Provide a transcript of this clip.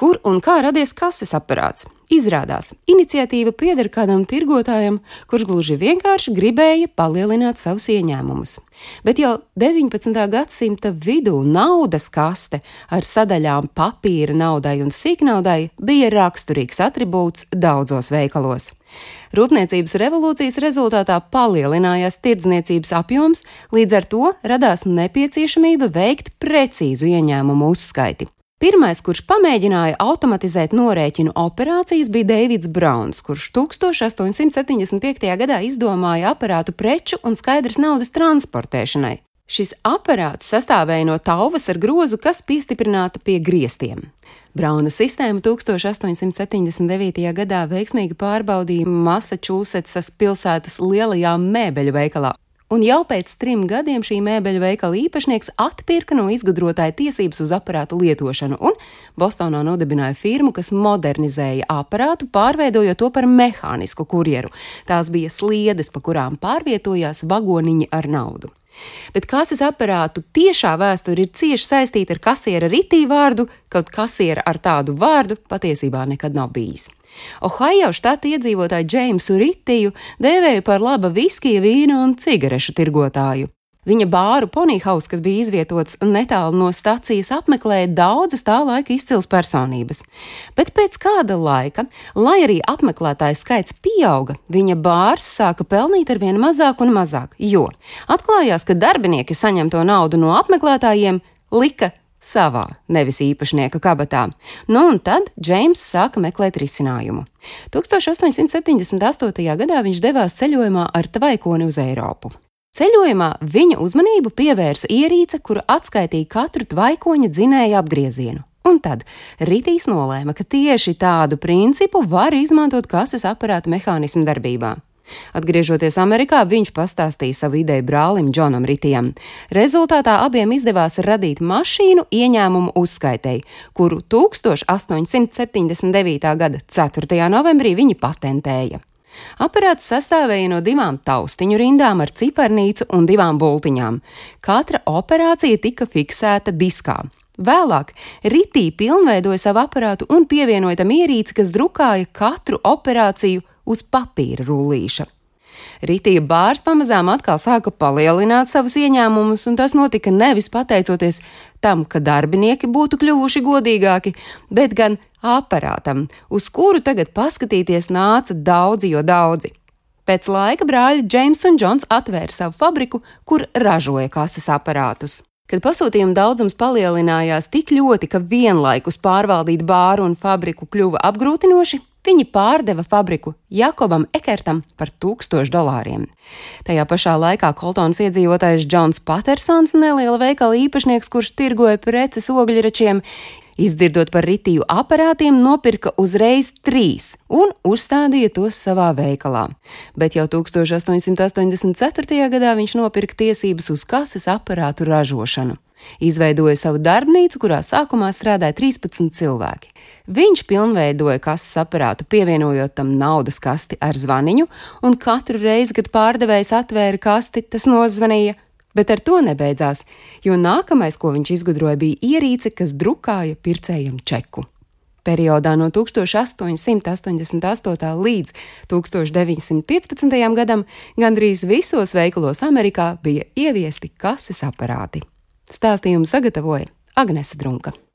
Kur un kā radies kases aparāts? Izrādās, iniciatīva pieder kādam tirgotājam, kurš gluži vienkārši gribēja palielināt savus ieņēmumus. Bet jau 19. gadsimta vidū naudas kaste ar sadaļām papīra naudai un sīknaudai bija raksturīgs attribūts daudzos veikalos. Rūpniecības revolūcijas rezultātā palielinājās tirdzniecības apjoms, līdz ar to radās nepieciešamība veikt precīzu ieņēmumu uzskaiti. Pirmais, kurš pamēģināja automatizēt norēķinu operācijas, bija Deivids Brauns, kurš 1875. gadā izdomāja aparātu preču un skaidras naudas transportēšanai. Šis aparāts sastāvēja no tauvas ar grozu, kas piestiprināta pie griestiem. Brauna sistēmu 1879. gadā veiksmīgi pārbaudīja Massachusettsas pilsētas lielajā mēbeļu veikalā un jau pēc trim gadiem šī mēbeļu veikala īpašnieks atpirka no izgudrotāja tiesības uz aparātu lietošanu, un Bostonā nodibināja firmu, kas modernizēja aparātu, pārveidojot to par mehānisku kurjeru. Tās bija sliedes, pa kurām pārvietojās vagoniņi ar naudu. Bet kases aparātu tiešā vēsture ir cieši saistīta ar kasiera ritī vārdu, kaut kasiera ar tādu vārdu patiesībā nekad nav bijis. Ohio štata iedzīvotāju Džeimsu Ritiju dēvēja par laba viskija, vīna un cigarešu tirgotāju. Viņa bāru Ponīhaus, kas bija izvietots netālu no stacijas, apmeklēja daudzas tā laika izcils personības. Bet pēc kāda laika, lai arī apmeklētāju skaits pieauga, viņa bārs sāka pelnīt ar vien mazāk un mazāk, jo atklājās, ka darbinieki saņemto naudu no apmeklētājiem lika savā, nevis īpašnieka kabatā. Nu, un tad Džeims sāka meklēt risinājumu. 1878. gadā viņš devās ceļojumā ar tvaikoni uz Eiropu. Ceļojumā viņa uzmanību pievērsa ierīce, kura atskaitīja katru tvaikoņa dzinēju apgriezienu. Un tad Ritīs nolēma, ka tieši tādu principu var izmantot kases aparāta mehānismu darbībā. Atgriežoties Amerikā, viņš pastāstīja savu ideju brālim Džonam Ritijam. Rezultātā abiem izdevās radīt mašīnu ieņēmumu uzskaitēji, kuru 1879. gada 4. novembrī viņi patentēja. Aparāts sastāvēja no divām taustiņu rindām ar ciparnīcu un divām bultiņām. Katra operācija tika fiksēta diskā. Vēlāk Ritī pilnveidoja savu aparātu un pievienoja tam ierīci, kas drukāja katru operāciju uz papīra rullīša. Ritīja bārs pamazām atkal sāka palielināt savus ieņēmumus, un tas notika nevis pateicoties tam, ka darbinieki būtu kļuvuši godīgāki, bet gan aparātam, uz kuru tagad paskatīties nāca daudzi, jo daudzi. Pēc laika brāļi Džeims un Džons atvēra savu fabriku, kur ražoja kases aparātus. Kad pasūtījuma daudzums palielinājās tik ļoti, ka vienlaikus pārvaldīt bāru un fabriku kļuva apgrūtinoši, Viņi pārdeva fabriku Jakobam Ekertam par 1000 dolāriem. Tajā pašā laikā Koltons iedzīvotājs Džons Patersons, neliela veikala īpašnieks, kurš tirgoja preces ogļračiem, izdzirdot par ritiju aparātiem, nopirka uzreiz trīs un uzstādīja tos savā veikalā. Bet jau 1884. gadā viņš nopirka tiesības uz kases aparātu ražošanu. Izveidoja savu darbnīcu, kurā sākumā strādāja 13 cilvēki. Viņš pilnveidoja kases aparātu, pievienojot tam naudas kasti ar zvaniņu, un katru reizi, kad pārdevējs atvēra kasti, tas nozvanīja. Bet ar to nebeidzās, jo nākamais, ko viņš izgudroja, bija ierīce, kas drukāja pircējiem čeku. Periodā no 1888. līdz 1915. gadam gandrīz visos veikalos Amerikā bija ieviesti kases aparāti. Stāstījumu sagatavoja Agnese Drunka.